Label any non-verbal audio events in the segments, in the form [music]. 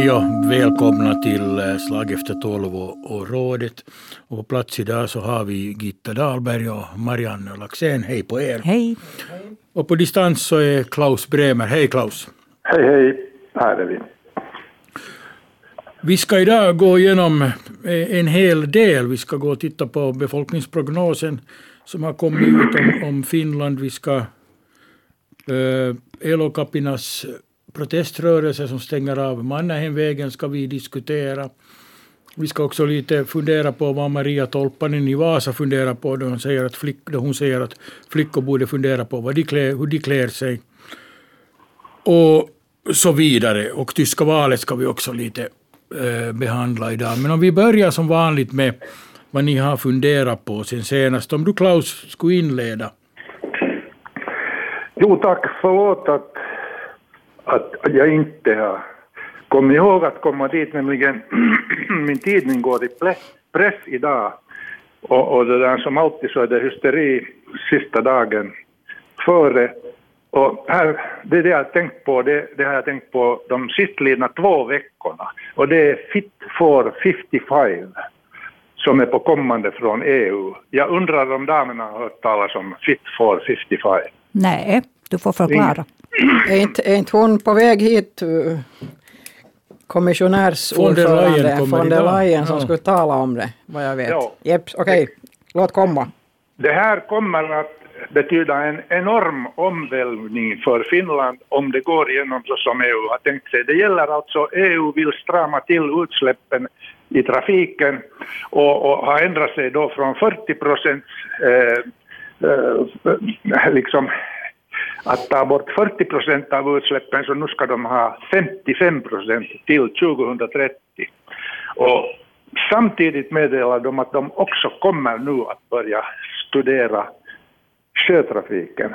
Hej och välkomna till eh, Slag efter tolv och, och rådet. Och på plats idag så har vi Gitta Dahlberg och Marianne Laxén. Hej på er. Hej. Och på distans så är Klaus Bremer. Hej Klaus. Hej, hej. Här är vi. Vi ska idag gå igenom eh, en hel del. Vi ska gå och titta på befolkningsprognosen som har kommit ut om, om Finland. Vi ska eh, Elokapinas proteströrelse som stänger av Mannerheimvägen ska vi diskutera. Vi ska också lite fundera på vad Maria Tolpanen i Vasa funderar på då hon säger att, flick, då hon säger att flickor borde fundera på vad de klär, hur de klär sig. Och så vidare. Och tyska valet ska vi också lite eh, behandla idag. Men om vi börjar som vanligt med vad ni har funderat på sen senast. Om du Klaus skulle inleda. Jo tack, förlåt att, att jag inte har kommit ihåg att komma dit, nämligen [clears throat] min tidning går i press, idag. Och, och det där som alltid så är det hysteri sista dagen före. Och här, det är det jag har tänkt på, det, det har jag tänkt på de sistlidna två veckorna. Och det är Fit for 55 som är på kommande från EU. Jag undrar om damerna har hört talas om Fit for 55? Nej, du får förklara. Är inte, är inte hon på väg hit, uh, kommissionärsordförande von der Leyen som Ja. skulle tala om det, vad jag vet? Ja. Jeps, okej, låt komma. Det här kommer att betyda en enorm omvälvning för Finland om det går igenom så som EU har tänkt sig. Det gäller alltså, EU vill strama till utsläppen i trafiken och, och har ändrat sig då från 40 procent eh, eh, liksom att ta bort 40 procent av utsläppen så nu ska de ha 55 procent till 2030. Och samtidigt meddelar de att de också kommer nu att börja studera sjötrafiken.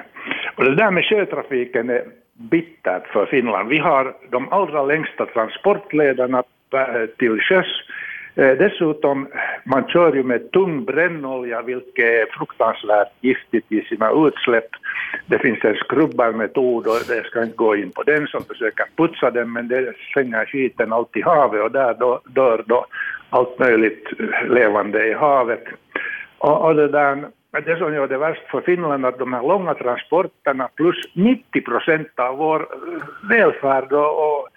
Och det där med sjötrafiken är bittert för Finland. Vi har de allra längsta transportlederna eh, till sjöss. Eh, dessutom, man kör ju med tung brännolja vilket är fruktansvärt giftigt i sina utsläpp. Det finns en skrubbarmetod och jag ska inte gå in på den som försöker putsa den men det slänger skiten allt i havet och där då, dör då allt möjligt levande i havet. Och, och det, där, det som gör det värst för Finland är att de här långa transporterna plus 90 procent av vår eh, välfärd och, och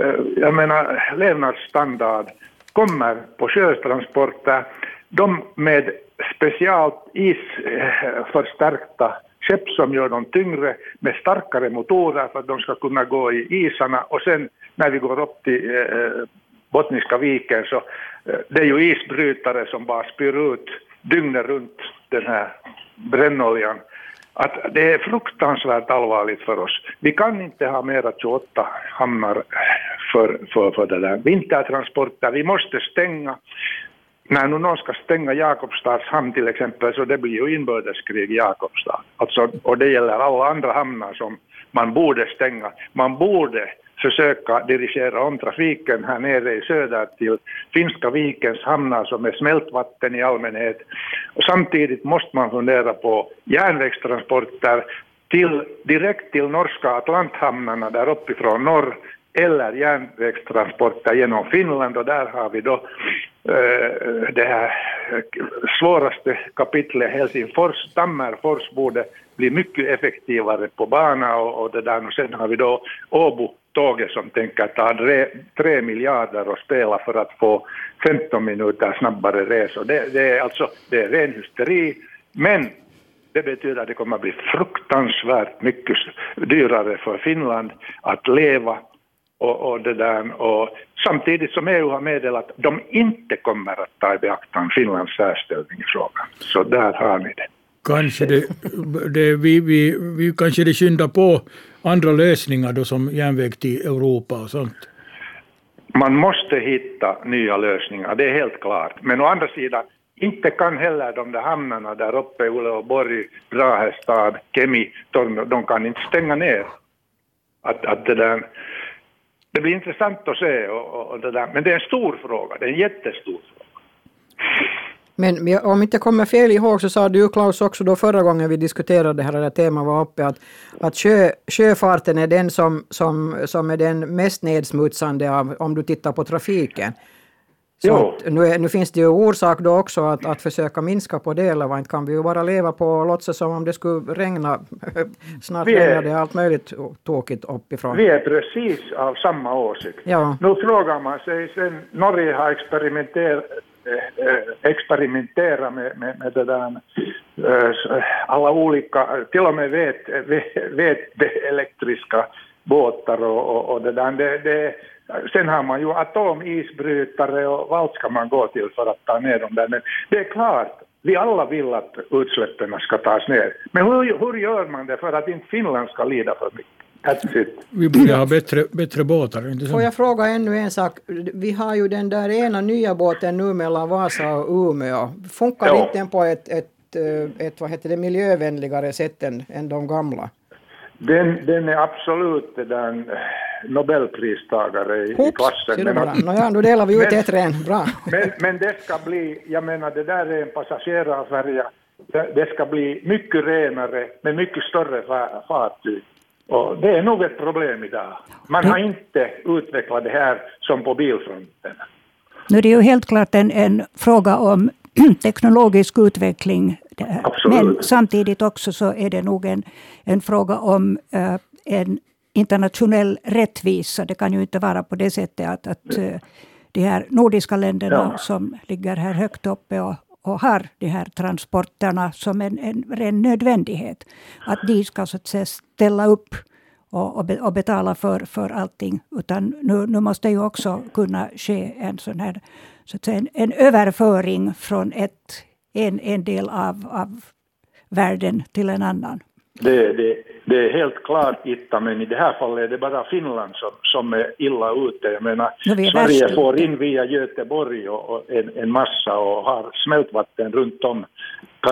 eh, jag menar levnadsstandard kommer på sjötransporter. De med speciellt isförstärkta eh, skepp eh, eh, eh, som gör dem tyngre med starkare motorer för att de ska kunna gå i isarna och sen när vi går upp till eh, Bottniska viken så eh, det är ju isbrytare som bara spyr ut dygnet runt den här brännoljan. Att det är fruktansvärt allvarligt för oss. Vi kan inte ha mera 28 hamnar för, för, för det där vintertransporter. Vi måste stänga. När nu någon ska stänga Jakobstads hamn till exempel så det blir ju inbördeskrig i Jakobstad. Alltså, och det gäller alla andra hamnar som man borde stänga. Man borde försöka dirigera om trafiken här nere i söder till Finska vikens hamnar som är smältvatten i allmänhet. Och samtidigt måste man fundera på järnvägstransporter till, direkt till norska Atlanthamnarna där uppifrån norr eller järnvägstransporter genom Finland och där har vi då Eh, det här svåraste kapitlet Helsingfors, Tammerfors borde bli mycket effektivare på bana och, och det där och sen har vi då Åbo tåget som tänker ta tre, tre miljarder och spela för att få 15 minuter snabbare resor. Det, det är alltså det är ren hysteri, men det betyder att det kommer att bli fruktansvärt mycket dyrare för Finland att leva och, och det där. Och samtidigt som EU har meddelat att de inte kommer att ta i beaktande Finlands särställning i frågan. Så där har ni det. Kanske det, det, vi, vi, vi, kanske det skyndar på andra lösningar då som järnväg till Europa och sånt. Man måste hitta nya lösningar, det är helt klart. Men å andra sidan, inte kan heller de där hamnarna där uppe Uleåborg, Brahestad, Kemi, Torneå, de kan inte stänga ner. Att, att det, där, det blir intressant att se, och, och, och det där. men det är en stor fråga, det är en jättestor fråga. Men om inte kommer fel ihåg så sa du Klaus också då förra gången vi diskuterade det här, det här temat var uppe att, att sjö, sjöfarten är den som, som, som är den mest nedsmutsande av, om du tittar på trafiken. Så nu, nu, finns det ju orsak då också att, att försöka minska på det, eller inte kan vi ju bara leva på och låtsas som om det skulle regna. [laughs] Snart regnar det allt möjligt tråkigt uppifrån. Vi är precis av samma åsikt. Ja. Nu frågar man sig, sen Norge har experimenterat Eh, experimentera med, med, med det där, eh, alla olika, till och med vet, vet elektriska båtar och, och, och det där. Det, det, sen har man ju atomisbrytare och vad ska man gå till för att ta ner dem där. Men det är klart, vi alla vill att utsläppen ska tas ner. Men hur, hur gör man det för att inte Finland ska lida för mycket? Vi borde ha bättre, bättre båtar. Inte Får jag fråga ännu en sak? Vi har ju den där ena nya båten nu mellan Vasa och Umeå. Funkar ja. inte den på ett, ett, eh, ett vad heter det, miljövänligare sätt än, än de gamla? Den, den är absolut den Nobelpristagare i, Hoops, klassen. Men, bara. Nåja, då delar vi ut ett ren. Bra. Men, men det ska bli, jag menar det där är en passagerarfärja. Det, det ska bli mycket renare med mycket större fartyg. Och det är nog ett problem idag. Man har inte utvecklat det här som på bilfronten. Nu är det ju helt klart en, en fråga om [clears throat] teknologisk utveckling. Absolut. Men samtidigt också så är det nog en, en fråga om uh, en internationell rättvisa. Det kan ju inte vara på det sättet att, att uh, de här nordiska länderna ja. som ligger här högt uppe och, och har de här transporterna som en, en ren nödvändighet. Att de ska så att säga ställa upp och, och, be, och betala för, för allting. Utan nu, nu måste ju också kunna ske en sån här så att säga, en, en överföring från ett, en, en del av, av världen till en annan. Det, det, det är helt klart Itta, men i det här fallet är det bara Finland som, som är illa ute. Jag menar, Sverige får in via Göteborg och, och en, en, massa och har smältvatten runt om.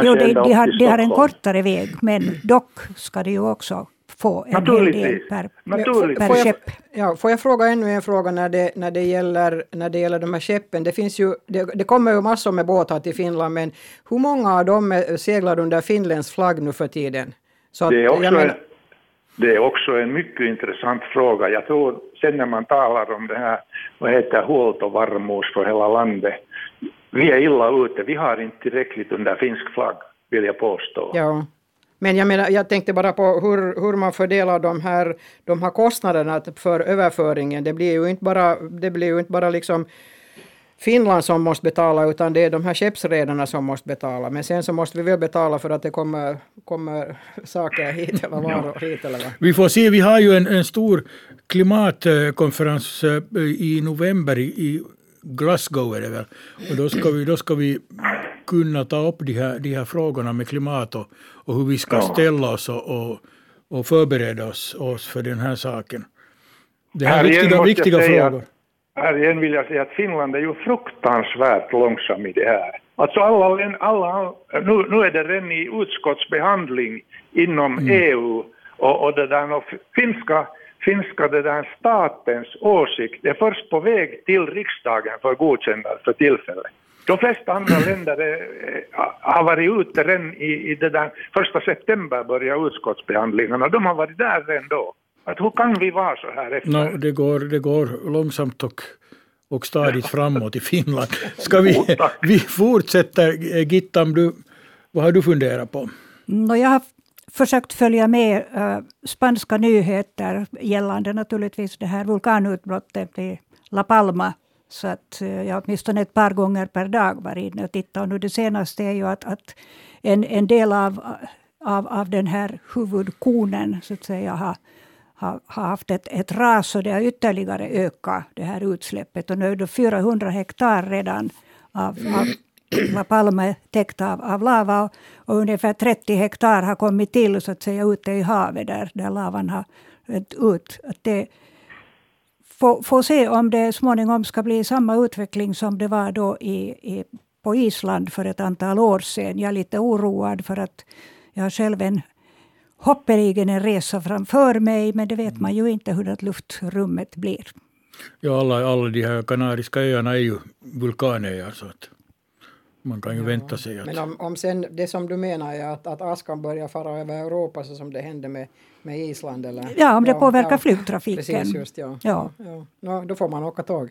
jo, de, de, har, de har en kortare väg, men dock ska det ju också få en hel del per, per skepp. Ja, får jag fråga ännu en fråga när det, när det, gäller, när det gäller de här skeppen. Det, finns ju, det, det kommer ju massor med båtar till Finland, men hur många av dem seglar under finländsk flagg nu för tiden? Så det, är också menar... en, det är också en mycket intressant fråga. Jag tror sen när man talar om det här, vad heter huoltovarmuus för hela landet, vi är illa ute. Vi har inte tillräckligt under finsk flagg, vill jag påstå. Ja. Men jag, menar, jag tänkte bara på hur, hur man fördelar de här, de här kostnaderna för överföringen. Det blir ju inte bara, det blir ju inte bara liksom Finland som måste betala utan det är de här skeppsredarna som måste betala. Men sen så måste vi väl betala för att det kommer, kommer saker hit eller varor hit eller vad. Vi får se, vi har ju en, en stor klimatkonferens eh, i november i Glasgow är det väl. Och då ska vi, då ska vi kunna ta upp de här, de här frågorna med klimat och, och hur vi ska ställa oss och, och, och förbereda oss, oss för den här saken. Det här, är viktiga, viktiga frågor. Här igen vill jag säga att Finland är ju fruktansvärt långsam i det här. Alltså alla, alla, nu, nu är det redan i utskottsbehandling inom mm. EU och, och, det där, och finska, finska det där statens åsikt är först på väg till riksdagen för godkännande för tillfället. De flesta andra [clears throat] länder är, har varit ute redan i, i det där, första september börjar utskottsbehandlingarna, de har varit där redan då. Att hur kan vi vara så här efter? No, det, går, det går långsamt och, och stadigt framåt i Finland. Ska vi, [laughs] vi fortsätter, Gittam, du, vad har du funderat på? No, jag har försökt följa med uh, spanska nyheter gällande naturligtvis det här vulkanutbrottet i La Palma. Så att uh, jag åtminstone ett par gånger per dag var inne och tittade. Och nu det senaste är ju att, att en, en del av, av, av den här huvudkonen så att säga har har, har haft ett, ett ras och det har ytterligare ökat det här utsläppet. Och nu är det 400 hektar redan av, av La Palma täckt av, av lava och, och, ungefär 30 hektar har kommit till så att säga ute i havet där, där lavan har rätt ut. Att det, får, få se om det småningom ska bli samma utveckling som det var då i, i, på Island för ett antal år sedan. Jag är lite oroad för att jag har själv en hoppeligen en resa framför mig, men det vet man ju inte hur det luftrummet blir. Ja, alla, alla de här Kanariska öarna är ju vulkanöar. Så att man kan ju ja. vänta sig att... Men om, om sen det som du menar är att, att askan börjar fara över Europa så som det hände med, med Island eller? Ja, om det ja, påverkar ja, flygtrafiken. Precis, just ja. ja. ja. ja. då får man åka tåg.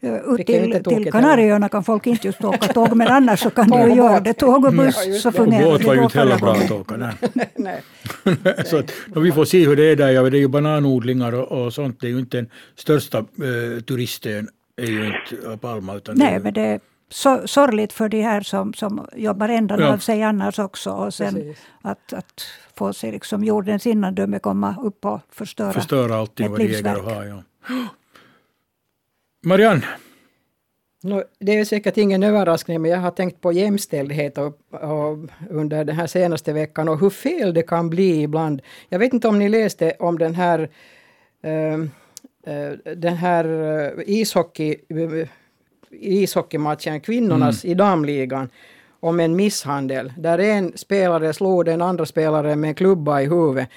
Ut till, till Kanarieöarna kan folk inte just åka tåg, men annars så kan [laughs] du göra det. Tåg och buss ja, så fungerar det. Båt var ju inte heller bra att åka. Nej. [laughs] så att, vi får se hur det är där. Ja, det är ju bananodlingar och, och sånt. Det är ju inte den största eh, turistön är ju inte Palma. Utan Nej, det men det så, sorgligt för de här som, som jobbar ändan ja. av sig annars också. Och sen att, att få se liksom jordens innandöme komma upp och förstöra Förstöra allting vad de äger och har. Ja. Marianne? No, det är säkert ingen överraskning, men jag har tänkt på jämställdhet och, och under den här senaste veckan och hur fel det kan bli ibland. Jag vet inte om ni läste om den här, uh, uh, den här uh, ishockey, ishockeymatchen, kvinnornas mm. i damligan, om en misshandel där en spelare slog den andra spelaren med en klubba i huvudet.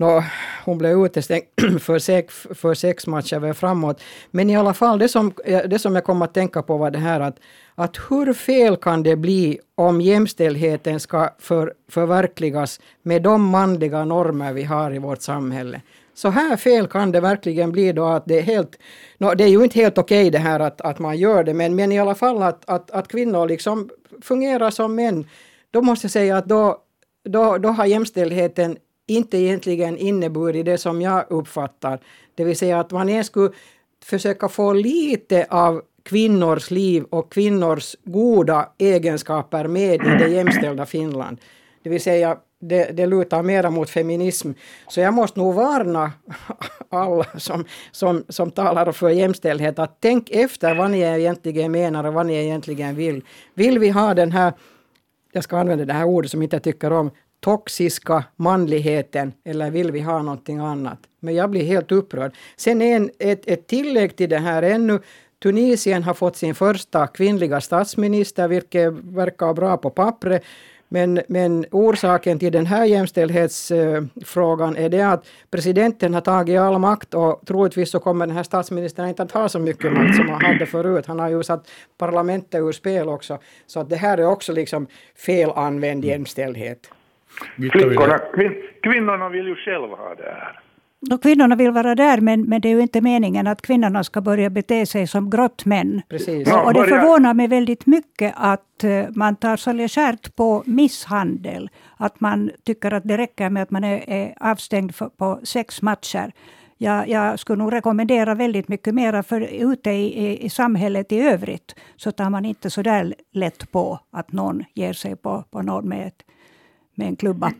Nå, hon blev utestängd [clears throat] för sex, för sex matcher framåt. Men i alla fall, det som, det som jag kom att tänka på var det här att, att hur fel kan det bli om jämställdheten ska för, förverkligas med de manliga normer vi har i vårt samhälle? Så här fel kan det verkligen bli då att det är helt... No, det är ju inte helt okej okay det här att, att man gör det, men, men i alla fall att, att, att kvinnor liksom fungerar som män. Då måste jag säga att då, då, då har jämställdheten inte egentligen inneburit det som jag uppfattar. Det vill säga att man ens skulle försöka få lite av kvinnors liv och kvinnors goda egenskaper med i det jämställda Finland. Det vill säga, det, det lutar mera mot feminism. Så jag måste nog varna alla som, som, som talar för jämställdhet att tänk efter vad ni egentligen menar och vad ni egentligen vill. Vill vi ha den här, jag ska använda det här ordet som jag inte tycker om, toxiska manligheten eller vill vi ha någonting annat? Men jag blir helt upprörd. Sen en, ett, ett tillägg till det här ännu. Tunisien har fått sin första kvinnliga statsminister, vilket verkar bra på pappret. Men, men orsaken till den här jämställdhetsfrågan är det att presidenten har tagit all makt och troligtvis så kommer den här statsministern inte att ha så mycket makt som han hade förut. Han har ju satt parlamentet ur spel också. Så att det här är också liksom felanvänd jämställdhet. Flickorna, kvin, kvinnorna vill ju själva ha det här. Och kvinnorna vill vara där, men, men det är ju inte meningen att kvinnorna ska börja bete sig som grottmän. Precis. Och, och det förvånar mig väldigt mycket att uh, man tar så legärt på misshandel. Att man tycker att det räcker med att man är, är avstängd för, på sex matcher. Jag, jag skulle nog rekommendera väldigt mycket mera, för ute i, i, i samhället i övrigt så tar man inte så där lätt på att någon ger sig på, på någon med ett med en klubba?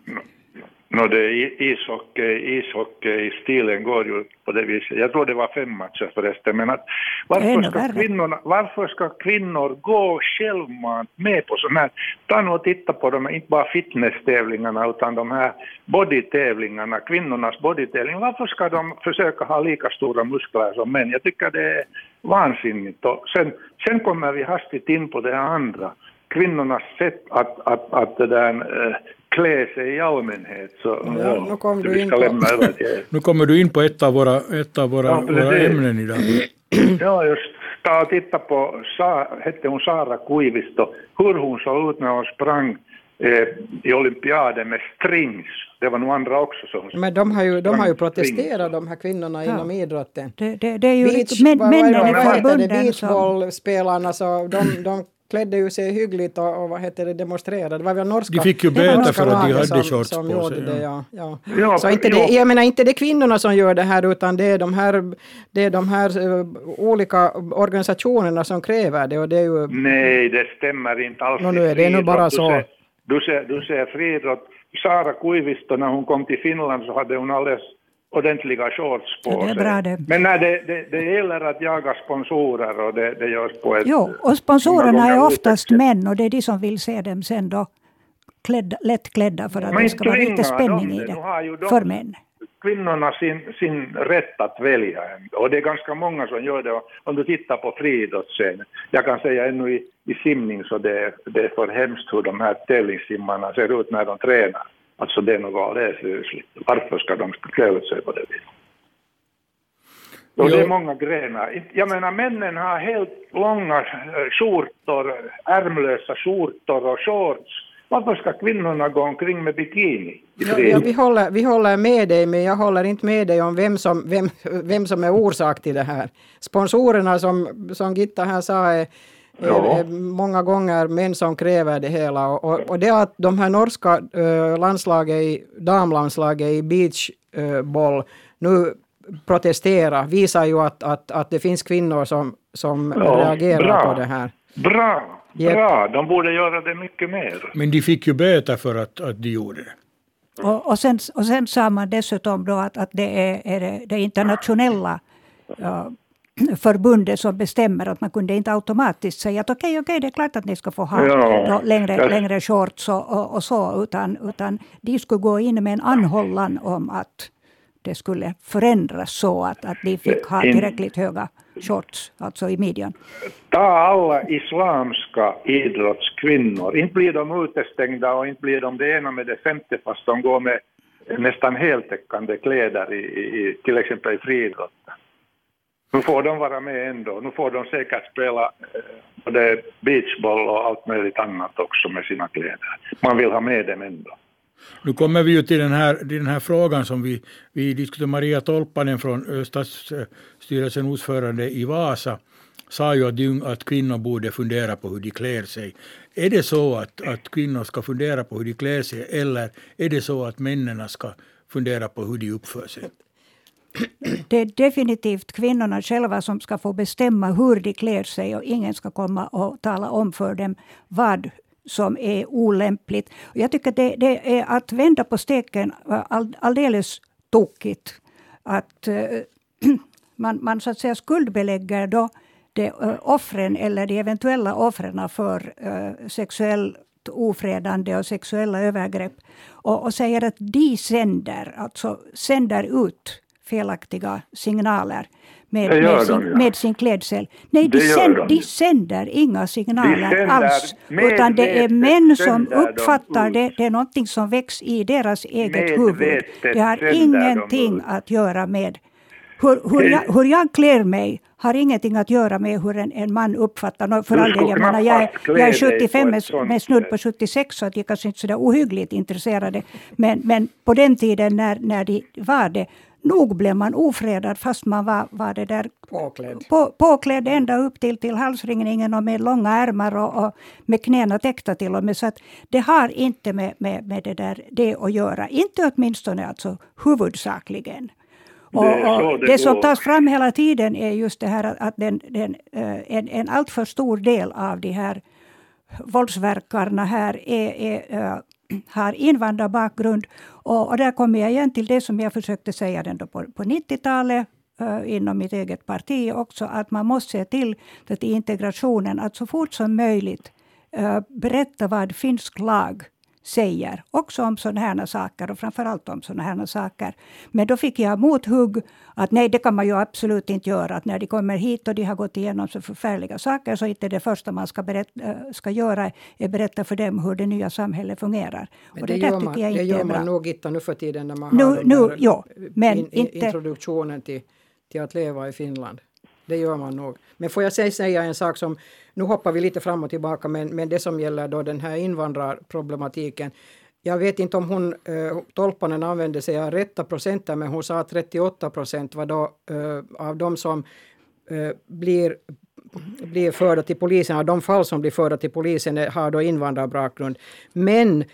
No, det ishockey, ishockey-stilen går ju på det viset. Jag tror det var fem matcher förresten. Men att varför, ska kvinnorna, varför ska kvinnor gå självmant med på sådana här... Ta nu och titta på de inte bara fitnesstävlingarna utan de här bodytävlingarna, kvinnornas bodytävlingar. Varför ska de försöka ha lika stora muskler som män? Jag tycker det är vansinnigt. Och sen, sen kommer vi hastigt in på det här andra kvinnornas sätt att, att, att det där, äh, klä sig i allmänhet. Så, ja, ja, nu, kom du in på. [laughs] nu kommer du in på ett av våra, ett av våra, ja, våra ämnen idag. ja, just ta och titta på, hette hon Sara Kuivisto, hur hon såg ut när hon sprang eh, i olympiaden med strings. Det var nog andra också som Men de har ju, de har ju protesterat, de här kvinnorna ja. inom idrotten. Det, det, det är ju Beach, men, männen är förbunden. Beachbollspelarna, så de, de klädde ju sig hyggligt och, och vad heter det, demonstrerade. Det var väl norska De fick ju böter för att de hade som, shorts som på sig. Det, ja. Ja. ja. så inte det, jag menar inte det är kvinnorna som gör det här utan det är de här, det är de här uh, olika organisationerna som kräver det. Och det är ju... Nej, det stämmer inte alls. No, nu är det nu bara så. Du ser, du ser friidrott. Sara Kuivisto, när hon kom till Finland så hade hon alldeles ordentliga shorts på ja, det är bra det. Men när det, det, det gäller att jaga sponsorer och det, det görs på ett... Jo, och sponsorerna är oftast män och det är de som vill se dem sen då klädda, lättklädda för att Men det ska vara lite spänning i det, de, för män. Kvinnorna sin, sin rätt att välja och det är ganska många som gör det. Om du tittar på friidrottsscenen, jag kan säga ännu i, i simning så det, det är för hemskt hur de här tävlingssimmarna ser ut när de tränar. Alltså det är nog alldeles rysligt. Varför ska de klä ut sig på det viset? Och det är många grenar. Jag menar männen har helt långa eh, skjortor, ärmlösa skjortor och shorts. Varför ska kvinnorna gå omkring med bikini? Ja, ja, vi, håller, vi håller med dig, men jag håller inte med dig om vem som, vem, vem som är orsak till det här. Sponsorerna som, som Gitta här sa är, ja. är många gånger män som kräver det hela. Och, och, och det att de här norska äh, landslaget, damlandslaget i beachboll äh, nu protestera visar ju att, att, att det finns kvinnor som, som ja, reagerar bra. på det här. Bra! Yep. Bra, de borde göra det mycket mer. Men de fick ju böter för att, att de gjorde det. Och, och, sen, och sen sa man dessutom då att, att det är, är det, det internationella ja, förbundet som bestämmer att man kunde inte automatiskt säga att okej, okay, okay, det är klart att ni ska få ha ja, längre, längre shorts och, och, och, så, utan, utan de skulle gå in med en anhållan om att det skulle förändras så att, att de fick ha tillräckligt höga shorts, alltså i midjan? Ta alla islamska idrottskvinnor, inte blir de utestängda och inte blir de det ena med det femte fast de går med nästan heltäckande kläder i, i till exempel i friidrotten. Nu får de vara med ändå. Nu får de säkert spela eh, både beachboll och allt möjligt annat också med sina kläder. Man vill ha med dem ändå. Nu kommer vi ju till den här, till den här frågan som vi, vi diskuterade. Maria Tolpanen från eh, stadsstyrelsen ordförande i Vasa sa ju att, att kvinnor borde fundera på hur de klär sig. Är det så att, att kvinnor ska fundera på hur de klär sig eller är det så att männen ska fundera på hur de uppför sig? Det är definitivt kvinnorna själva som ska få bestämma hur de klär sig och ingen ska komma och tala om för dem vad som är olämpligt. Jag tycker det, det är att vända på steken eh, all, alldeles tokigt. Att äh, [clears throat] man, man så att säga skuldbelägger då de, äh, offren eller de eventuella offren för äh, sexuellt ofredande och sexuella övergrepp och, och säger att de sänder, alltså sänder ut felaktiga signaler med, med, sin, de, ja. med sin klädsel. Nej, de, sänd, de. de, sänder inga signaler sänder alls. Utan det är män som uppfattar det. Det är någonting som väcks i deras eget huvud. Det har ingenting att göra med hur, hur, jag, hur jag klär mig har ingenting att göra med hur en, en man uppfattar För all del, jag menar, jag, är, jag är 75 med, med snudd på 76 så att jag kanske inte så där ohyggligt intresserade. Men, men på den tiden när, när de var det nog blev man ofredad fast man var, var det där påklädd. På, påklädd ända upp till, till halsringningen och med långa ärmar och, och med knäna täckta till och med. Så att det har inte med, med, med det, där, det att göra. Inte åtminstone alltså huvudsakligen. Och, och det, det, som tas fram hela tiden är just det här att, att den, den, eh, en, en alltför stor del av de här våldsverkarna här är, är eh, har invandrarbakgrund. Och, och där kommer jag igen till det som jag försökte säga ändå på, på 90-talet uh, eh, inom mitt eget parti också, att man måste se till att i integrationen att så fort som möjligt uh, berätta vad finsk lag säger, också om sådana här saker och framförallt om sådana här saker. Men då fick jag mothugg att nej, det kan man ju absolut inte göra. Att när de kommer hit och de har gått igenom så förfärliga saker så inte det första man ska, berätta, äh, ska göra är berätta för dem hur det nya samhället fungerar. Men och det, det gör man, det gör man nog inte nu för tiden när man nu, har nu, jo, men in, in, inte, introduktionen till, till att leva i Finland. Det gör man nog. Men får jag säga en sak som, nu hoppar vi lite fram och tillbaka, men, men det som gäller då den här invandrarproblematiken. Jag vet inte om hon, äh, Tolpanen använde sig av rätta procenten, men hon sa att 38 procent var då äh, av de som äh, blir blir förda till polisen, av de fall som blir förda till polisen har då invandrarbakgrund. Men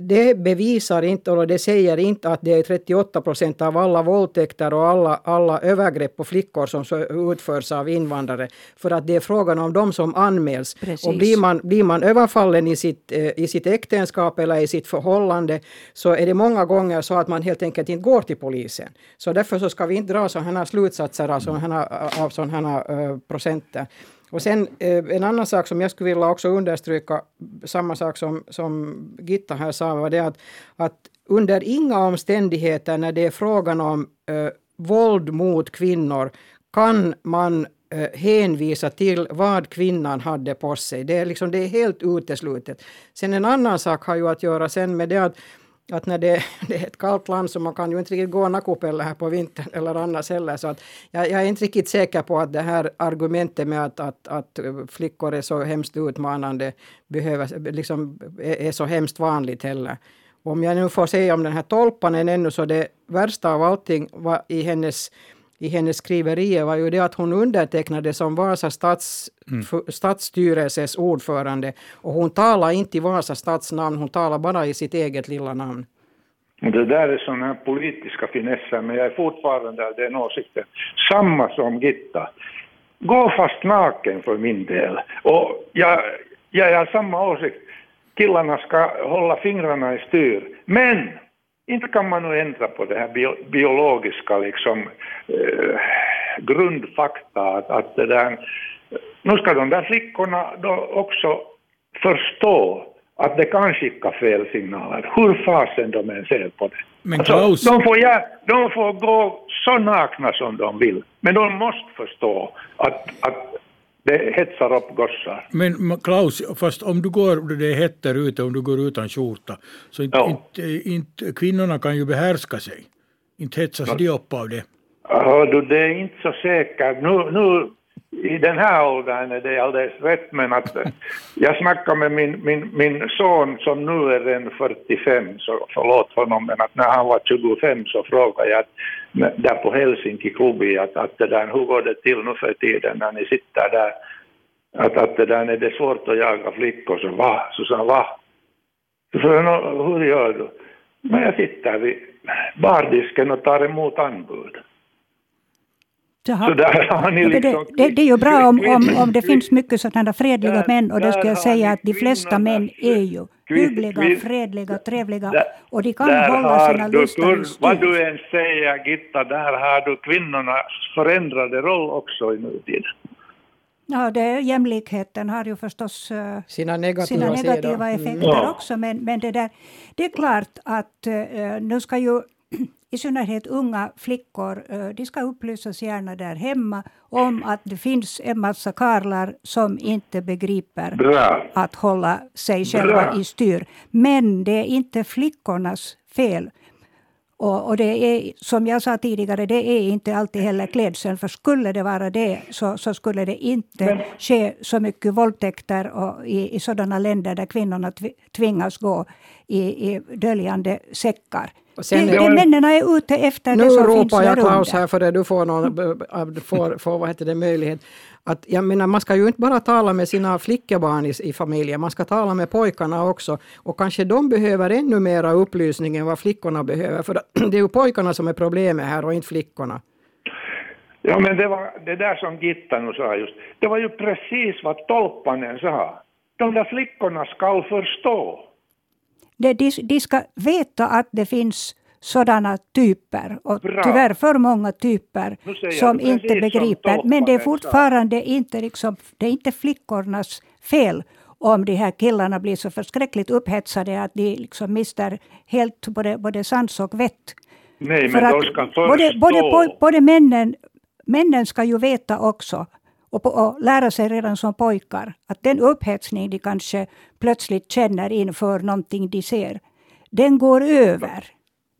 det bevisar inte, eller det säger inte att det är 38 procent av alla våldtäkter och alla, alla övergrepp på flickor som utförs av invandrare. För att det är frågan om de som anmäls. Precis. Och blir man, blir man överfallen i sitt, eh, i sitt äktenskap eller i sitt förhållande så är det många gånger så att man helt enkelt inte går till polisen. Så därför så ska vi inte dra sådana slutsatser av sådana här, av sådana uh, procenter. Och sen eh, en annan sak som jag skulle vilja också understryka, samma sak som, som Gitta här sa, var det att, att under inga omständigheter när det är frågan om eh, våld mot kvinnor kan man eh, hänvisa till vad kvinnan hade på sig. Det är, liksom, det är helt uteslutet. Sen en annan sak har ju att göra sen med det att att när det, [laughs] det, är ett kallt land så man kan ju inte riktigt gå nackupelle här på vintern [laughs] eller annars heller. Så att jag, jag, är inte riktigt säker på att det här argumentet med att, att, att flickor är så hemskt utmanande behöver, liksom, är, är så hemskt vanligt heller. Om jag nu får säga om den här tolpanen ännu så det värsta av allting var i hennes i hennes skriverier var ju det att hon undertecknade som Vasa stats, mm. stadsstyrelses ordförande. Och hon talar inte i Vasa stadsnamn, hon talar bara i sitt eget lilla namn. Det där är sådana här politiska finesser, men jag är fortfarande av den åsikten. Samma som Gitta. Gå fast naken för min del. Och jag, jag har samma åsikt. Killarna ska hålla fingrarna i styr. Men inte kan man nu ändra på det här bio, biologiska liksom, eh, grundfakta att, att det där, nu ska de där flickorna då också förstå att det kan skicka fel signaler, hur fasen de än ser på det. Men alltså, Klaus... de, får, ja, de får gå så nakna som de vill, men de måste förstå att, att det hetsar upp gossar. Men Klaus, fast om du går, det är hett där ute, om du går utan skjorta, så inte, ja. inte, inte, kvinnorna kan ju behärska sig. Inte hetsas ja. de upp av det. Ja, du, det är inte så säkert. Nu, nu i den här åldern är det alldeles rätt, men att [laughs] jag snackade med min, min, min son som nu är en 45, så förlåt honom, men att när han var 25 så frågade jag att, där på Helsinki klubb att, att det där, hur går det till nu för tiden när ni sitter där, att, att det där är det svårt att jaga flickor, så va? Så sa han va? Så sa jag, hur gör du? Men jag sitter vid bardisken och tar emot anbud. Jaha. Så där [laughs] har ni liksom... det, det, det, är ju bra om, om, om det [laughs] finns mycket sådana fredliga där, män och då ska jag säga att de flesta män är ju hyggliga, fredliga, trevliga där, och de kan hålla sina lustar i Vad du än säger Gitta, där har du kvinnornas förändrade roll också i nutiden. Ja, det, jämlikheten har ju förstås uh, sina negativa, sina negativa effekter mm. också. Men, men det, där, det är klart att uh, nu ska ju i synnerhet unga flickor, eh, de ska upplysas gärna där hemma om att det finns en massa karlar som inte begriper Bra. att hålla sig själva Bra. i styr. Men det är inte flickornas fel. Och, och, det är, som jag sa tidigare, det är inte alltid heller klädseln. För skulle det vara det så, så skulle det inte Men. ske så mycket våldtäkter och i, i sådana länder där kvinnorna tvingas gå i, i döljande säckar. Sen, det, det männen är ute efter det som finns Nu ropar jag Klaus här för att du får, någon, får, får vad heter det, möjlighet. Att, jag menar, man ska ju inte bara tala med sina flickebarn i, i familjen, man ska tala med pojkarna också. Och kanske de behöver ännu mera upplysning än vad flickorna behöver. För [clears throat] det är ju pojkarna som är problemet här och inte flickorna. Ja, men det var det där som Gitta nu sa just. Det var ju precis vad Tolpanen sa. De där flickorna ska förstå de, de ska veta att det finns sådana typer, och Bra. tyvärr för många typer, som inte begriper. Men det är fortfarande inte, liksom, det är inte flickornas fel om de här killarna blir så förskräckligt upphetsade att de liksom mister helt både, både sans och vett. Nej, men de ska förstå. Både, både, både männen, männen ska ju veta också och, på, och lära sig redan som pojkar att den upphetsning de kanske plötsligt känner inför någonting de ser, den går över.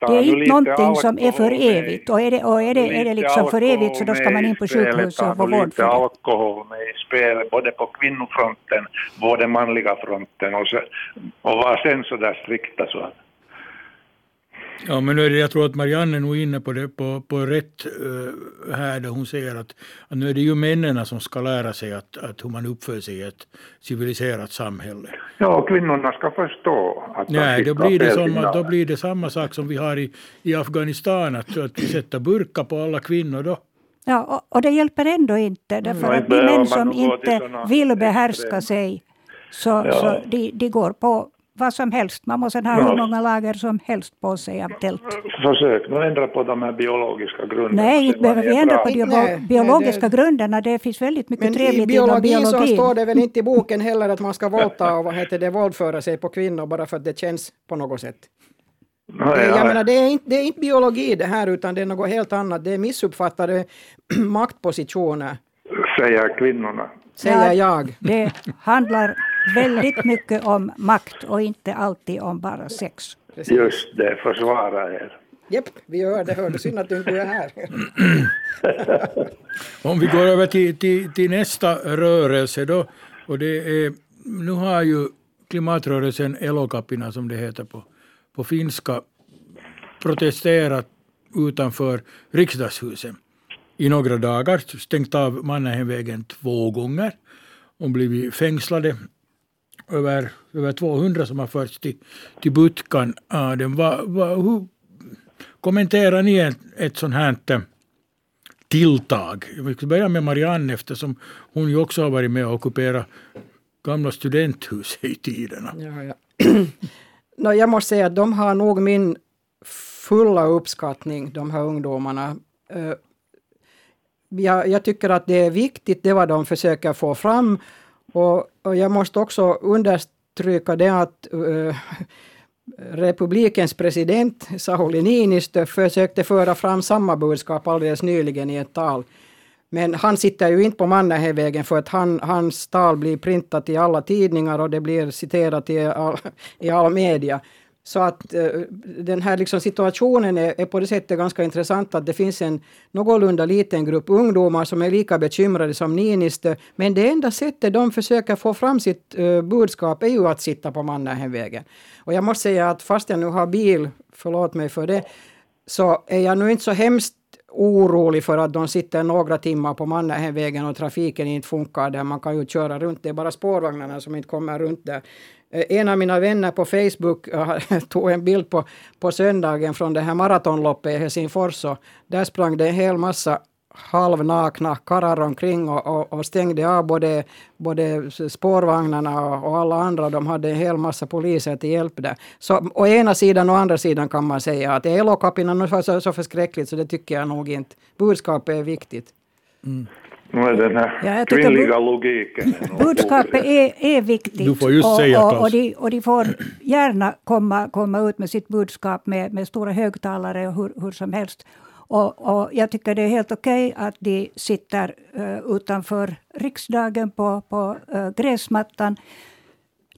Det är inte någonting som är för evigt. Och är det, och är det, är det liksom för evigt så då ska man in på sjukhus och få vård för det. alkohol med i spel, både på kvinnofronten, både manliga fronten och, så, och var sen så där strikta så att Ja, men nu är det, jag tror att Marianne är nog inne på, det, på, på rätt uh, här där hon säger att, att nu är det ju männen som ska lära sig att, att hur man uppför sig i ett civiliserat samhälle. Ja, kvinnorna ska förstå att Nej, då blir, det som, då blir det samma sak som vi har i, i Afghanistan, att, att vi sätter burka på alla kvinnor då. Ja, och, och det hjälper ändå inte, därför mm. att de män som inte vill behärska sig, så, ja. så de, de går på vad som helst. Man måste ha hur många lager som helst på sig av tält. Försök nu ändra på de här biologiska grunderna. Nej, inte behöver vi ändra på de nej, biologiska det... grunderna. Det finns väldigt mycket Men trevligt i inom biologin. så står det väl inte i boken heller att man ska våldta och vad heter det, våldföra sig på kvinnor bara för att det känns på något sätt. Ja, jag menar, det, är inte, det är inte biologi det här utan det är något helt annat. Det är missuppfattade [clears throat] maktpositioner. Säger kvinnorna. Säger jag. Det handlar väldigt mycket om makt och inte alltid om bara sex. Precis. Just det, försvara er. Japp, vi gör det. Hörde synd att du inte är här. [clears throat] Om vi går över till, till, till, nästa rörelse då. Och det är, nu har ju klimatrörelsen Elokapina, som det heter på, på finska, protesterat utanför riksdagshuset i några dagar. Stängt av Mannerheimvägen två gånger och blivit fängslade. Över, över 200 som har förts till, till Butkan. Ah, den var, var, hur kommenterar ni ett, ett sånt här eh, tilltag? Vi ska börja med Marianne eftersom hon ju också har varit med och ockuperat gamla studenthuset i tiderna. Ja, ja. [clears throat] no, jag måste säga att de har nog min fulla uppskattning, de här ungdomarna. Eh, jag, jag, tycker att det är viktigt, det vad de försöker få fram. Och, och jag måste också understryka det att uh, republikens president Sauli Niinistö försökte föra fram samma budskap alldeles nyligen i ett tal. Men han sitter ju inte på Mannerheimvägen för att han, hans tal blir printat i alla tidningar och det blir citerat i all, i all media. Så att eh, den här liksom situationen är, är, på det sättet ganska intressant att det finns en någorlunda liten grupp ungdomar som är lika bekymrade som Niinistö. Men det enda sättet de försöker få fram sitt eh, budskap är ju att sitta på Mannerheimvägen. Och jag måste säga att fast jag nu har bil, förlåt mig för det, så är jag nu inte så hemskt orolig för att de sitter några timmar på Mannerheimvägen och trafiken inte funkar där. Man kan ju köra runt. Det är bara spårvagnarna som inte kommer runt där. Eh, en av mina vänner på Facebook [laughs] tog en bild på, på söndagen från det här maratonloppet i Helsingfors. Och där sprang det en hel massa halvnakna karlar omkring och, och, och, stängde av både, både spårvagnarna och, och, alla andra. De hade en hel massa poliser till hjälp där. Så å ena sidan och andra sidan kan man säga att Elokapina var så, så förskräckligt så det tycker jag nog inte. Budskapet är viktigt. Mm. Är den här ja, kvinnliga logiken. Budskapet är, är viktigt. Du får just och, säga, och, och, de, och de får gärna komma, komma ut med sitt budskap med, med stora högtalare och hur, hur som helst. Och, och, jag tycker det är helt okej okay att de sitter uh, utanför riksdagen på, på uh, gräsmattan.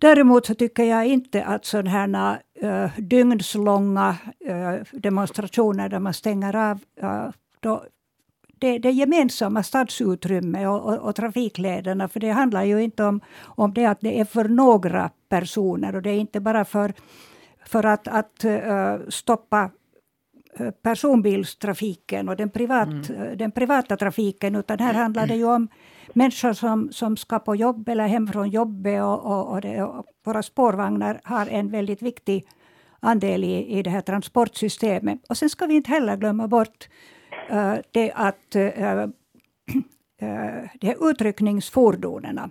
Däremot så tycker jag inte att sådana här uh, dygnslånga uh, demonstrationer där man stänger av uh, då, det, det gemensamma stadsutrymme och, och, och, trafiklederna. För det handlar ju inte om, om det att det är för några personer och det är inte bara för, för att, att uh, stoppa personbilstrafiken och den, privat, mm. den privata trafiken, utan här handlar det ju om människor som, som ska på jobb eller hem från jobbet och, och, och, det, och våra spårvagnar har en väldigt viktig andel i, i det här transportsystemet. Och sen ska vi inte heller glömma bort Eh, det att eh, eh, de här utryckningsfordonen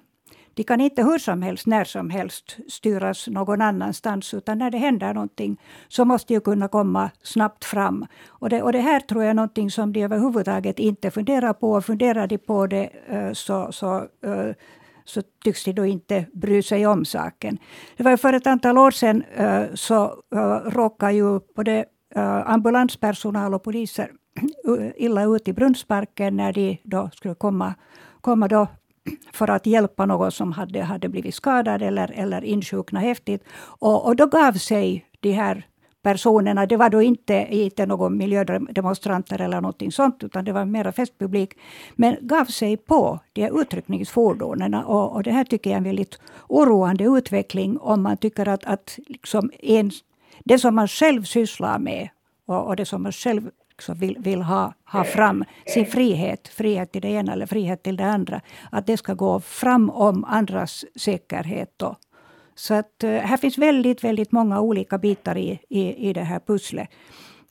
de kan inte hur som helst, när som helst styras någon annanstans, utan när det händer någonting så måste ju kunna komma snabbt fram. Och det, och det här tror jag är någonting som de överhuvudtaget inte funderar på. Och funderar de på det så, så så tycks de då inte bry sig om saken. Det var för ett antal år sedan så råkade ju både ambulanspersonal och poliser illa ut i Brunnsparken när de då skulle komma, komma då för att hjälpa någon som hade, hade blivit skadad eller, eller insjuknat häftigt. Och, och då gav sig de här personerna, det var då inte, inte någon miljödemonstranter eller någonting sånt, utan det var mera festpublik, men gav sig på de här utryckningsfordonen. Och, och det här tycker jag är en väldigt oroande utveckling om man tycker att, att liksom en, det som man själv sysslar med och, och det som man själv också vill, vill ha, ha fram sin frihet, frihet till det ena eller frihet till det andra, att det ska gå fram om andras säkerhet. Då. Så att uh, här finns väldigt, väldigt många olika bitar i, i, i det här pusslet.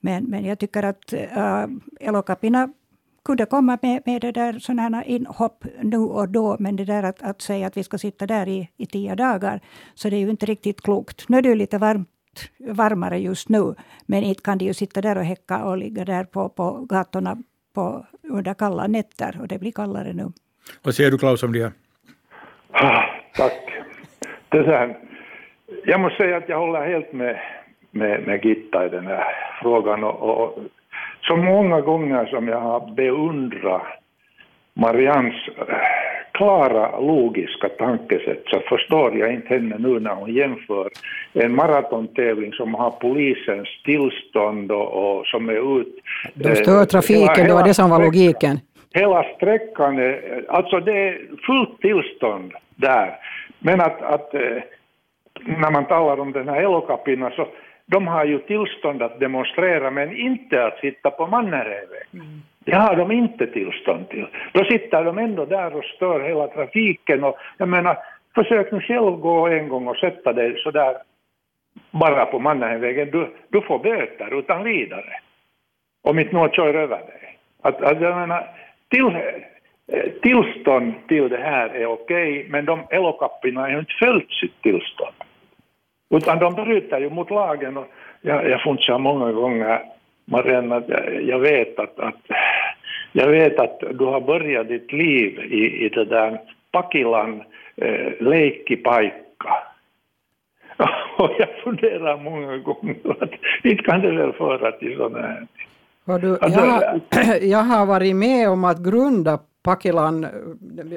Men, men jag tycker att uh, Elokapina kunde komma med, med det där sådana inhopp nu och då, men det där att, att säga att vi ska sitta där i, i tio dagar, så det är ju inte riktigt klokt. Nu är det ju lite varmt varmare just nu. Men inte kan de ju sitta där och häcka och ligga där på, på gatorna på, under kalla nätter. Och det blir kallare nu. Vad säger du Klaus om det? Ah, tack. Det är så här, jag måste säga att jag håller helt med, med, med Gitta i den här frågan. Och, och, så många gånger som jag har beundrat Marians klara logiska tankesätt så förstår jag inte henne nu när hon jämför en maratontävling som har polisens tillstånd och, och som är ut... De stör eh, trafiken, det var det som var logiken. Hela sträckan, är, alltså det är fullt tillstånd där. Men att, att eh, när man talar om den här Elokapina så de har ju tillstånd att demonstrera men inte att sitta på Mannerheimvägen. Mm. Det har de inte tillstånd till. Då sitter de ändå där och stör hela trafiken och jag menar, försök nu själv gå en gång och sätta dig så där bara på Mannerheimvägen. Du, du får böter utan vidare. Om inte någon kör över dig. Att, att jag menar, till, eh, tillstånd till det här är okej, men de elokapporna har ju inte följt sitt tillstånd. Utan de bryter ju mot lagen. Och jag, jag funderar många gånger, Marianne, att jag, jag, vet att, att, jag vet att du har börjat ditt liv i, i det där Pakilan eh, leikkipaikka. [laughs] Och jag funderar många gånger att inte kan det väl föra till sådana här. Du, jag, [clears throat] jag har varit med om att grunda Pakilan,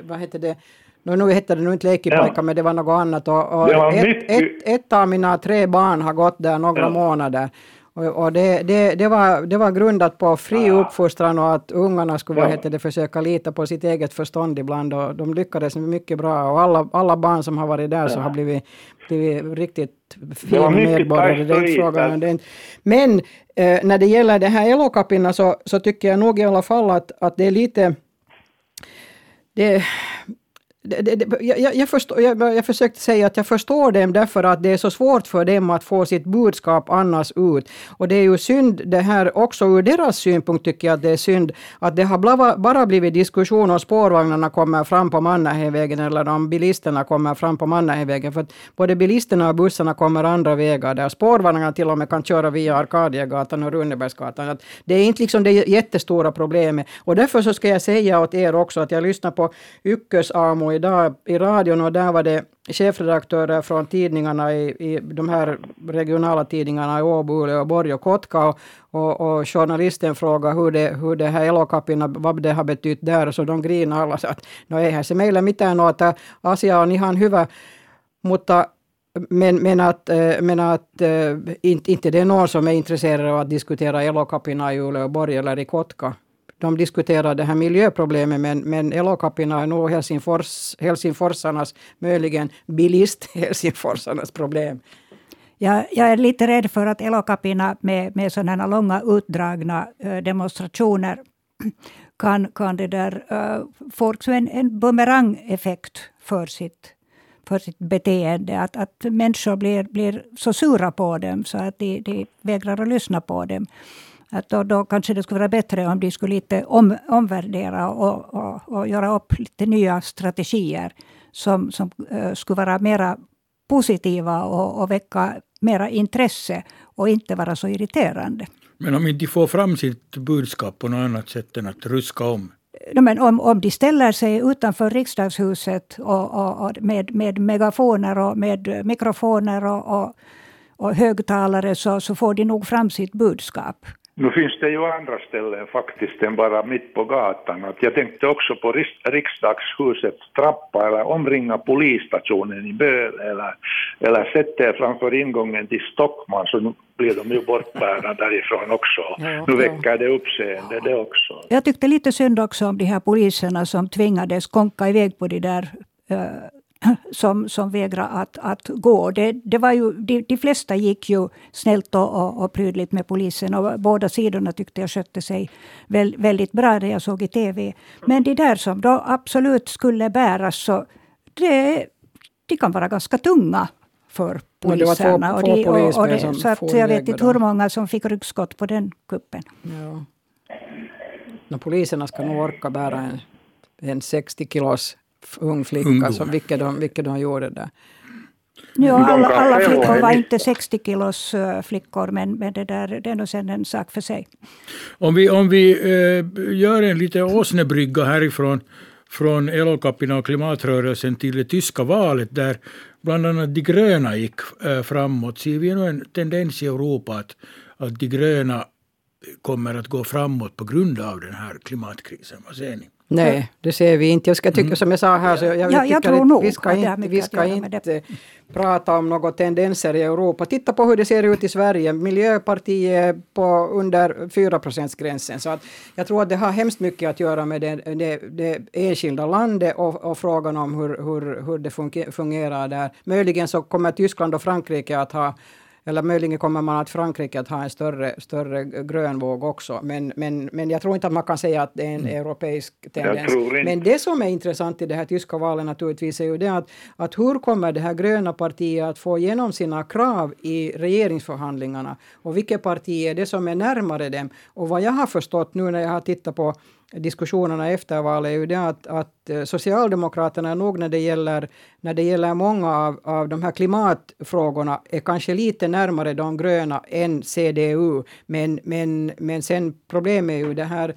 vad heter det, nu, nu hette det nu inte Leikkipaikka, ja. men det var något annat. Och, och ett, mycket... ett, ett, av mina tre barn har gått där några ja. månader. Och, det, det, det, var, det var grundat på fri ja. uppfostran och att ungarna skulle ja. vad det, försöka lita på sitt eget förstånd ibland. Och de lyckades mycket bra. Och alla, alla barn som har varit där ja. så har blivit, blivit riktigt fina medborgare. Det är frågan. Men eh, när det gäller det här elokapina så, så tycker jag nog i alla fall att, att det är lite det, det, det, jag, jag, förstår, jag, jag försökte säga att jag förstår dem därför att det är så svårt för dem att få sitt budskap annars ut. Och det är ju synd det här också ur deras synpunkt tycker jag att det är synd att det har bara blivit diskussion om spårvagnarna kommer fram på Mannerheimvägen eller om bilisterna kommer fram på Mannerheimvägen. För att både bilisterna och bussarna kommer andra vägar där. Spårvagnarna till och med kan köra via Arkadiagatan och Runnebergsgatan. det är inte liksom det jättestora problemet. Och därför så ska jag säga åt er också att jag lyssnar på Ykkösamo idag i radion och där var det chefredaktörer från tidningarna i, i de här regionala tidningarna i Åbo, Uleåborg och Kotka och, och, och, journalisten frågade hur det, hur det här elokapina, vad det har betytt där, så de grinade alla så att no eihän se meillä mitään ole, että asia on ihan hyvä, mutta men, men att, eh, men att eh, inte, inte det är någon som är intresserad av att diskutera elokapina i Uleåborg eller i Kotka de diskuterar det här miljöproblemet, men, men Elokapina är nog Helsingfors, helsingforsarnas, möjligen bilist helsingforsarnas problem. Jag, jag är lite rädd för att Elokapina med, med sådana långa utdragna eh, demonstrationer kan, kan det där, äh, få en, en bumerangeffekt för sitt, för sitt beteende. Att, att människor blir, blir så sura på dem så att de, de vägrar att lyssna på dem. Att då, då kanske det skulle vara bättre om de skulle lite om, omvärdera och, och, och göra upp lite nya strategier som, som uh, skulle vara mera positiva och, och väcka mera intresse och inte vara så irriterande. Men om inte de får fram sitt budskap på något annat sätt än att ruska om? No, men om, om de ställer sig utanför riksdagshuset och, och, och med, med megafoner och med mikrofoner och, och, högtalare så, så får de nog fram sitt budskap. Nu finns det ju andra ställen faktiskt än bara mitt på gatan. Att jag tänkte också på riksdagshusets trappa eller omringa polisstationen i Böle eller, eller sätta er framför ingången till Stockman så nu blir de ju bortbärna [laughs] därifrån också. Ja, nu väcker det uppseende det också. Jag tyckte lite synd också om de här poliserna som tvingades konka iväg på de där uh, som, som vägrade att, att gå. Det, det var ju, de, de flesta gick ju snällt och, och, och prydligt med polisen och båda sidorna tyckte jag skötte sig väl, väldigt bra det jag såg i TV. Men de där som då absolut skulle bäras, så det, de kan vara ganska tunga för poliserna. Och det två, och, och, och så att jag vet inte hur många som fick ryggskott på den kuppen. Ja. No, poliserna ska nog orka bära en, en 60 kilos ung flicka, som, vilket, de, vilket de gjorde där. Ja, alla, alla flickor var inte 60 kilos uh, flickor, men, men det, där, det är nog sen en sak för sig. Om vi, om vi uh, gör en liten åsnebrygga härifrån från Elokapina och klimatrörelsen till det tyska valet där bland annat de gröna gick uh, framåt. Ser vi nu en tendens i Europa att, att de gröna kommer att gå framåt på grund av den här klimatkrisen? Vad säger ni? Nej, det ser vi inte. Jag ska tycka mm. som jag sa här, så jag, jag, jag tror nog vi ska inte, vi ska inte prata om några tendenser i Europa. Titta på hur det ser ut i Sverige. Miljöpartiet är på under 4 gränsen. Så att jag tror att det har hemskt mycket att göra med det, det, det enskilda landet och, och, frågan om hur, hur, hur det fungerar där. Möjligen så kommer Tyskland och Frankrike att ha eller möjligen kommer man att Frankrike att ha en större, större grön våg också. Men, men, men jag tror inte att man kan säga att det är en mm. europeisk tendens. Men det som är intressant i det här tyska valet naturligtvis är ju det att, att hur kommer det här gröna partiet att få igenom sina krav i regeringsförhandlingarna? Och vilket parti är det som är närmare dem? Och vad jag har förstått nu när jag har tittat på diskussionerna efter valet är ju det att, att eh, Socialdemokraterna nog när det gäller, när det gäller många av, av de här klimatfrågorna är kanske lite närmare de gröna än CDU. Men, men, men sen problemet är ju det här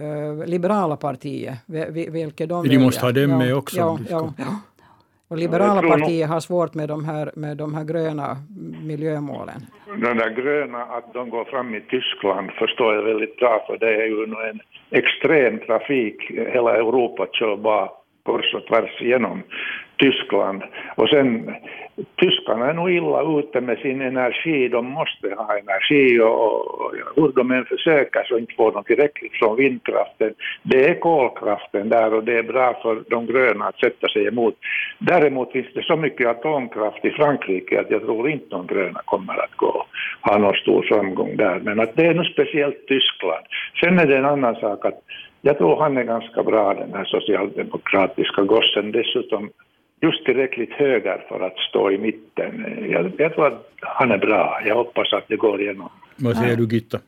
uh, liberala partiet, vilket de De måste ha dem med också. Ja, ja, ja. Och liberala partier har svårt med de, här, med de här gröna miljömålen. De där gröna, att de går fram i Tyskland förstår jag väldigt bra, för det är ju en extrem trafik. Hela Europa kör bara kors och tvärs genom Tyskland. Och sen, tyskarna är nog illa ute med sin energi, de måste ha energi och, hur de än försöker så inte får de tillräckligt från vindkraften. Det är kolkraften där och det är bra för de gröna att sätta sig emot. Däremot finns det så mycket atomkraft i Frankrike att jag tror inte de gröna kommer att gå, ha någon stor framgång där. Men att det är nog speciellt Tyskland. Sen är det en annan sak att jag tror han är ganska bra den här socialdemokratiska gossen. Dessutom just tillräckligt höger för att stå i mitten. Jag, jag tror att han är bra. Jag hoppas att det går igenom. Vad säger du Gitta?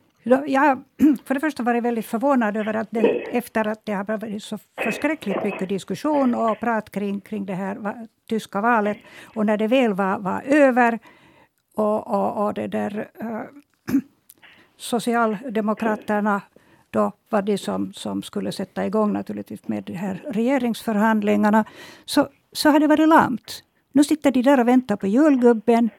Jag [clears throat] för det första varit väldigt förvånad över att det, efter att det har varit så förskräckligt mycket diskussion och prat kring, kring det här tyska valet och när det väl var, var över och, och, och det där äh, [clears throat] Socialdemokraterna då var det som, som skulle sätta igång naturligtvis med de här regeringsförhandlingarna, så, så har det varit lamt. Nu sitter de där och väntar på julgubben.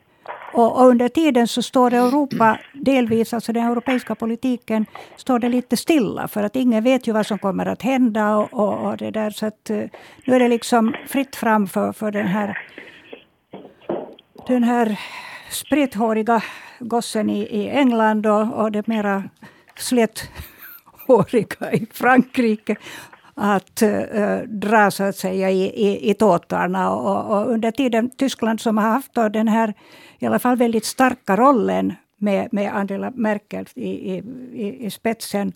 Och, och, under tiden så står Europa, delvis alltså den europeiska politiken, står det lite stilla. För att ingen vet ju vad som kommer att hända. Och, och, och det där, så att, eh, nu är det liksom fritt fram för, för den här, den här sprithåriga gossen i, i England och, och det mera släthåriga i Frankrike att uh, dra så att säga i, i, i tåtarna. Och, och, under tiden Tyskland som har haft den här i alla fall väldigt starka rollen med, med Angela Merkel i, i, i spetsen,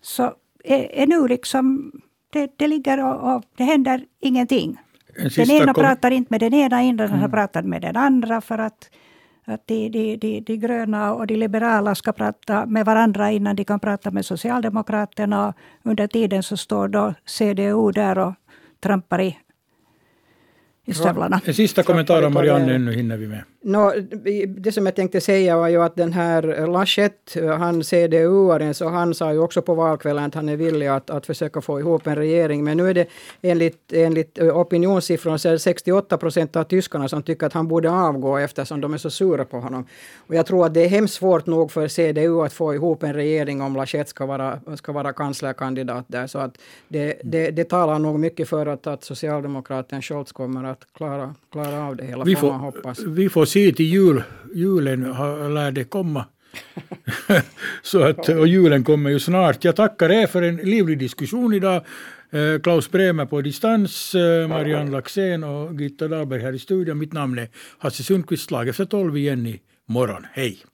så är, är nu liksom det, det ligger och, och, det händer ingenting. Den ena pratar inte med den ena, den andra mm. pratar med den andra för att att de, de, de, de gröna och de liberala ska prata med varandra innan de kan prata med Socialdemokraterna. Under tiden så står då CDU där och trampar i i stövlarna. En sista kommentar om Marianne, nu hinner vi med. No, det som jag tänkte säga var ju att den här Laschet, han CDU-aren, så han sa ju också på valkvällen att han är villig att, att försöka få ihop en regering. Men nu är det enligt, enligt opinionssiffrorna så är det 68 procent av tyskarna som tycker att han borde avgå eftersom de är så sura på honom. Och jag tror att det är hemskt svårt nog för CDU att få ihop en regering om Laschet ska vara, ska vara kanslerkandidat där. Så att det, det, det talar nog mycket för att, att socialdemokraten Scholz kommer att klara, klara av det hela, vi får, man hoppas. Vi får sy till jul, julen lär det komma. [laughs] så att, och julen kommer ju snart. Jag tackar er för en livlig diskussion idag. Eh, Klaus Bremer på distans, eh, Marianne Laxén och Gitta Dahlberg här i studion. Mitt namn är Hasse Sundqvist. Slag efter tolv igen i morgon. Hej!